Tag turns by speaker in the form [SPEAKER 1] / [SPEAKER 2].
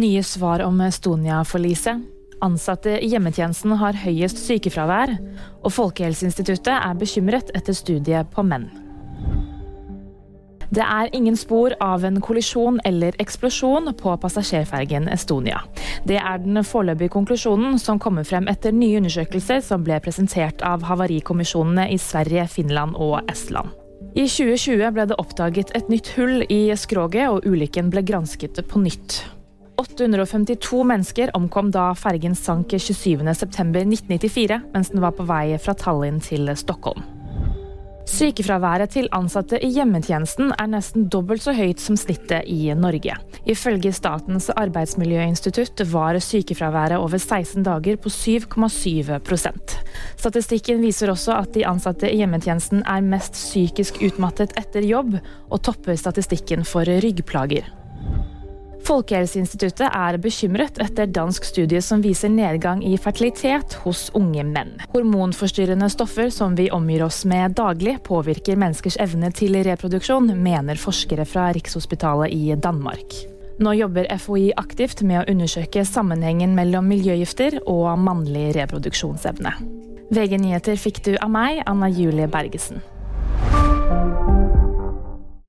[SPEAKER 1] Nye svar om Estonia-forliset. Ansatte i hjemmetjenesten har høyest sykefravær. Og Folkehelseinstituttet er bekymret etter studiet på menn. Det er ingen spor av en kollisjon eller eksplosjon på passasjerfergen Estonia. Det er den foreløpige konklusjonen som kommer frem etter nye undersøkelser som ble presentert av havarikommisjonene i Sverige, Finland og Estland. I 2020 ble det oppdaget et nytt hull i skroget, og ulykken ble gransket på nytt. 852 mennesker omkom da fergen sank 27.9.1994 mens den var på vei fra Tallinn til Stockholm. Sykefraværet til ansatte i hjemmetjenesten er nesten dobbelt så høyt som snittet i Norge. Ifølge Statens arbeidsmiljøinstitutt var sykefraværet over 16 dager på 7,7% Statistikken viser også at de ansatte i hjemmetjenesten er mest psykisk utmattet etter jobb, og topper statistikken for ryggplager. Folkehelseinstituttet er bekymret etter dansk studie som viser nedgang i fertilitet hos unge menn. Hormonforstyrrende stoffer som vi omgir oss med daglig, påvirker menneskers evne til reproduksjon, mener forskere fra Rikshospitalet i Danmark. Nå jobber FHI aktivt med å undersøke sammenhengen mellom miljøgifter og mannlig reproduksjonsevne. VG nyheter fikk du av meg, Anna Julie Bergesen.